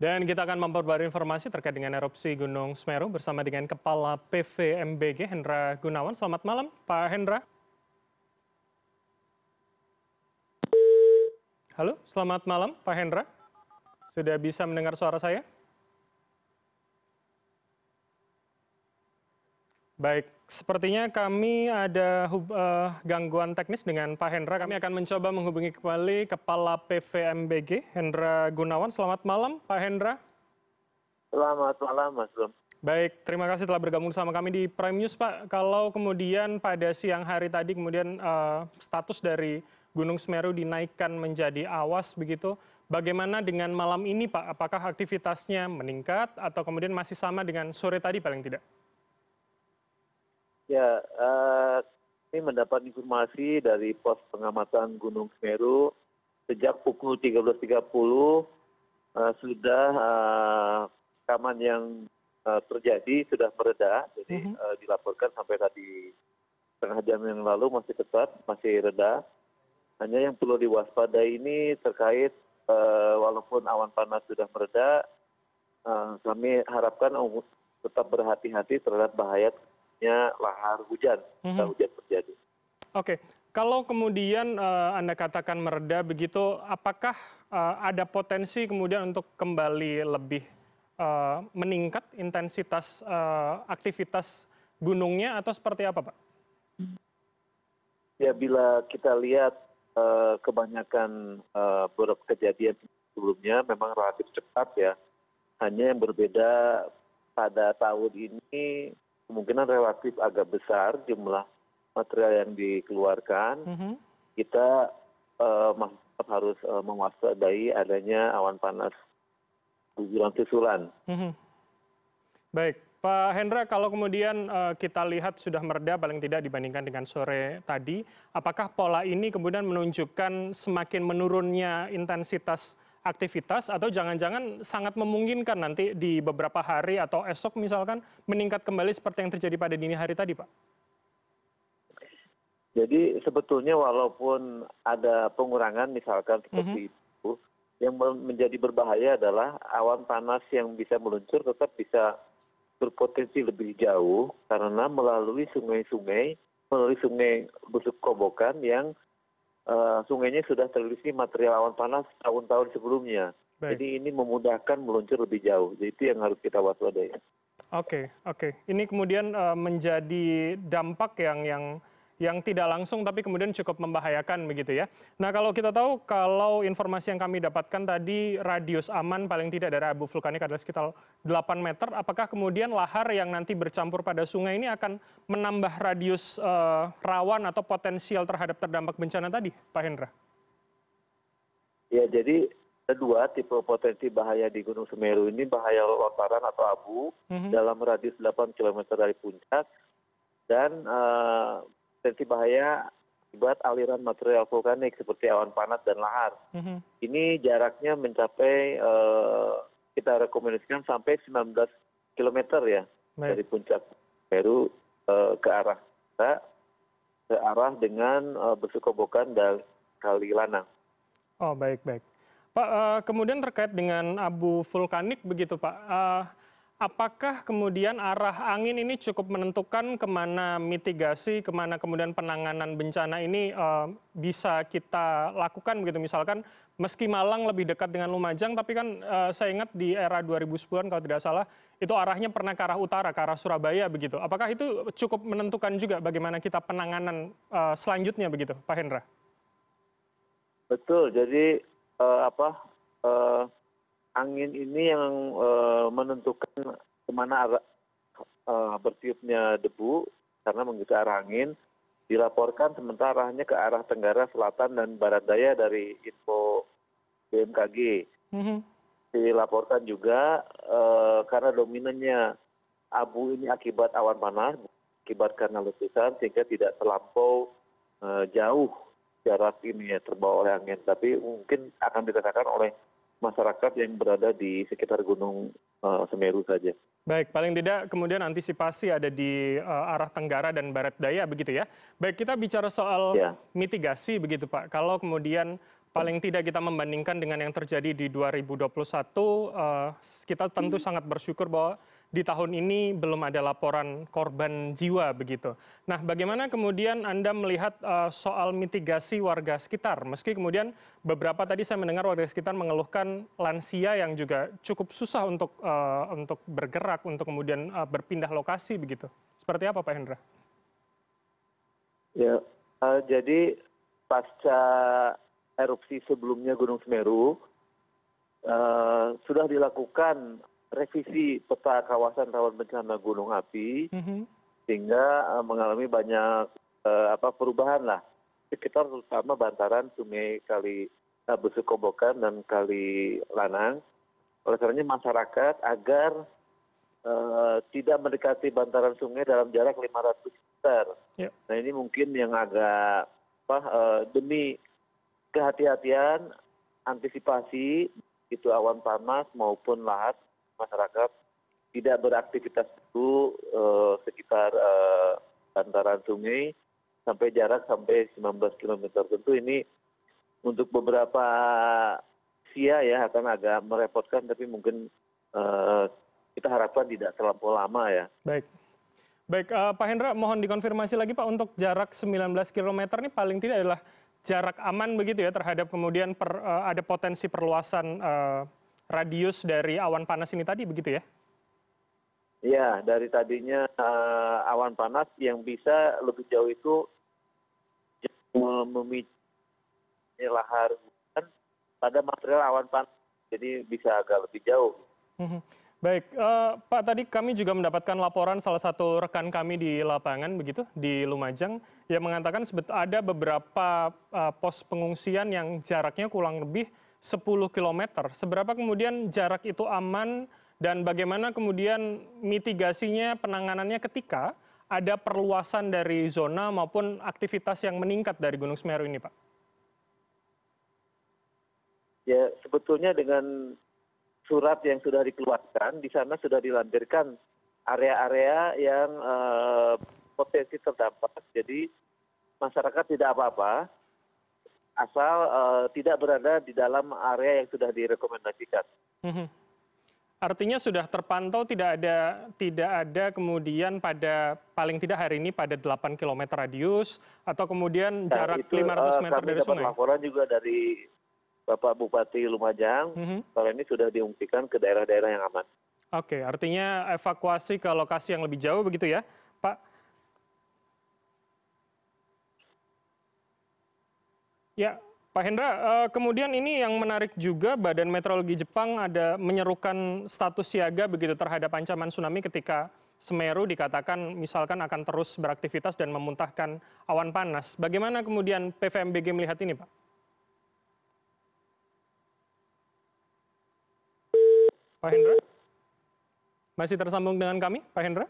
Dan kita akan memperbarui informasi terkait dengan erupsi Gunung Semeru bersama dengan Kepala PVMBG Hendra Gunawan. Selamat malam, Pak Hendra. Halo, selamat malam, Pak Hendra. Sudah bisa mendengar suara saya? Baik, sepertinya kami ada uh, gangguan teknis dengan Pak Hendra. Kami akan mencoba menghubungi kembali Kepala PVMBG, Hendra Gunawan. Selamat malam, Pak Hendra. Selamat malam, Mas Bram. Baik, terima kasih telah bergabung sama kami di Prime News, Pak. Kalau kemudian pada siang hari tadi kemudian uh, status dari Gunung Semeru dinaikkan menjadi awas begitu, bagaimana dengan malam ini, Pak? Apakah aktivitasnya meningkat atau kemudian masih sama dengan sore tadi paling tidak? Ya, uh, ini mendapat informasi dari pos pengamatan Gunung Semeru. Sejak pukul 13.30 uh, eh, sudah uh, rekaman yang uh, terjadi sudah mereda, jadi uh, dilaporkan sampai tadi setengah jam yang lalu masih tetap masih reda. Hanya yang perlu diwaspadai ini terkait uh, walaupun awan panas sudah mereda, uh, kami harapkan tetap berhati-hati terhadap bahaya lahar hujan mm-hmm. hujan terjadi. Oke, kalau kemudian uh, Anda katakan mereda begitu, apakah uh, ada potensi kemudian untuk kembali lebih uh, meningkat intensitas uh, aktivitas gunungnya atau seperti apa, Pak? Ya, bila kita lihat uh, kebanyakan uh, beberapa kejadian sebelumnya memang relatif cepat ya. Hanya yang berbeda pada tahun ini kemungkinan relatif agak besar jumlah material yang dikeluarkan mm-hmm. kita uh, harus uh, mewaspadai adanya awan panas guguran susulan. Mm-hmm. Baik, Pak Hendra, kalau kemudian uh, kita lihat sudah mereda paling tidak dibandingkan dengan sore tadi, apakah pola ini kemudian menunjukkan semakin menurunnya intensitas aktivitas atau jangan-jangan sangat memungkinkan nanti di beberapa hari atau esok misalkan meningkat kembali seperti yang terjadi pada dini hari tadi, Pak? Jadi sebetulnya walaupun ada pengurangan misalkan seperti mm -hmm. itu, yang menjadi berbahaya adalah awan panas yang bisa meluncur tetap bisa berpotensi lebih jauh karena melalui sungai-sungai, melalui sungai busuk kobokan yang uh, sungainya sudah terisi material awan panas tahun-tahun sebelumnya. Baik. Jadi ini memudahkan meluncur lebih jauh. Jadi itu yang harus kita waspadai. Oke, okay, oke. Okay. Ini kemudian uh, menjadi dampak yang yang yang tidak langsung tapi kemudian cukup membahayakan begitu ya. Nah kalau kita tahu kalau informasi yang kami dapatkan tadi radius aman paling tidak dari abu vulkanik adalah sekitar 8 meter, apakah kemudian lahar yang nanti bercampur pada sungai ini akan menambah radius uh, rawan atau potensial terhadap terdampak bencana tadi, Pak Hendra? Ya jadi ada dua tipe potensi bahaya di Gunung Semeru ini bahaya lontaran atau abu mm -hmm. dalam radius 8 km dari puncak dan uh, potensi bahaya akibat aliran material vulkanik seperti awan panas dan lahar. Mm-hmm. Ini jaraknya mencapai uh, kita rekomendasikan sampai 19 km ya baik. dari puncak Peru uh, ke arah ke arah dengan uh, bersukobokan dan kali lanang. Oh baik baik. Pak, kemudian terkait dengan abu vulkanik begitu Pak. Apakah kemudian arah angin ini cukup menentukan ke mana mitigasi, ke mana kemudian penanganan bencana ini uh, bisa kita lakukan begitu misalkan meski Malang lebih dekat dengan Lumajang tapi kan uh, saya ingat di era 2010-an kalau tidak salah itu arahnya pernah ke arah utara ke arah Surabaya begitu. Apakah itu cukup menentukan juga bagaimana kita penanganan uh, selanjutnya begitu Pak Hendra? Betul. Jadi uh, apa uh, angin ini yang uh, menentukan ke mana arah uh, bertiupnya debu karena mengikuti arah angin dilaporkan sementara arahnya ke arah tenggara selatan dan barat daya dari info BMKG. Mm-hmm. Dilaporkan juga uh, karena dominannya abu ini akibat awan panas, akibat karena letusan sehingga tidak terlampau uh, jauh jarak ini ya terbawa oleh angin, tapi mungkin akan dirasakan oleh masyarakat yang berada di sekitar Gunung uh, Semeru saja. Baik, paling tidak kemudian antisipasi ada di uh, arah Tenggara dan Barat Daya begitu ya. Baik, kita bicara soal ya. mitigasi begitu Pak. Kalau kemudian paling tidak kita membandingkan dengan yang terjadi di 2021, uh, kita tentu sangat bersyukur bahwa di tahun ini belum ada laporan korban jiwa begitu. Nah, bagaimana kemudian Anda melihat uh, soal mitigasi warga sekitar? Meski kemudian beberapa tadi saya mendengar warga sekitar mengeluhkan lansia yang juga cukup susah untuk uh, untuk bergerak, untuk kemudian uh, berpindah lokasi begitu. Seperti apa Pak Hendra? Ya, uh, jadi pasca erupsi sebelumnya gunung semeru uh, sudah dilakukan revisi peta kawasan rawan bencana gunung api mm-hmm. sehingga uh, mengalami banyak uh, apa perubahan lah sekitar terutama bantaran sungai kali uh, Besukobokan dan kali Lanang oleh karenanya masyarakat agar uh, tidak mendekati bantaran sungai dalam jarak 500 meter. Yeah. Nah ini mungkin yang agak apa uh, demi kehati-hatian antisipasi itu awan panas maupun lahat masyarakat tidak beraktivitas dulu uh, sekitar uh, bantaran sungai sampai jarak sampai 19 km. Tentu ini untuk beberapa sia ya akan agak merepotkan tapi mungkin uh, kita harapkan tidak terlampau lama ya. Baik. Baik, uh, Pak Hendra, mohon dikonfirmasi lagi Pak untuk jarak 19 km ini paling tidak adalah jarak aman begitu ya terhadap kemudian per, uh, ada potensi perluasan uh, radius dari awan panas ini tadi begitu ya? Iya, dari tadinya uh, awan panas yang bisa lebih jauh itu memicu lahar pada material awan panas, jadi bisa agak lebih jauh. -hmm. Baik, uh, Pak tadi kami juga mendapatkan laporan salah satu rekan kami di lapangan begitu di Lumajang yang mengatakan ada beberapa uh, pos pengungsian yang jaraknya kurang lebih 10 km. Seberapa kemudian jarak itu aman dan bagaimana kemudian mitigasinya penanganannya ketika ada perluasan dari zona maupun aktivitas yang meningkat dari Gunung Semeru ini, Pak? Ya, sebetulnya dengan surat yang sudah dikeluarkan di sana sudah dilampirkan area-area yang uh, potensi terdampak. Jadi masyarakat tidak apa-apa asal uh, tidak berada di dalam area yang sudah direkomendasikan. -hmm. Artinya sudah terpantau tidak ada tidak ada kemudian pada paling tidak hari ini pada 8 km radius atau kemudian nah, jarak itu, 500 eh, meter uh, dari sungai. laporan juga dari Bapak Bupati Lumajang, mm -hmm. kalau ini sudah diungsikan ke daerah-daerah yang aman. Oke, artinya evakuasi ke lokasi yang lebih jauh begitu ya, Pak? Ya, Pak Hendra, uh, kemudian ini yang menarik juga Badan Meteorologi Jepang ada menyerukan status siaga begitu terhadap ancaman tsunami ketika Semeru dikatakan misalkan akan terus beraktivitas dan memuntahkan awan panas. Bagaimana kemudian PVMBG melihat ini, Pak? Pak Hendra? Masih tersambung dengan kami, Pak Hendra?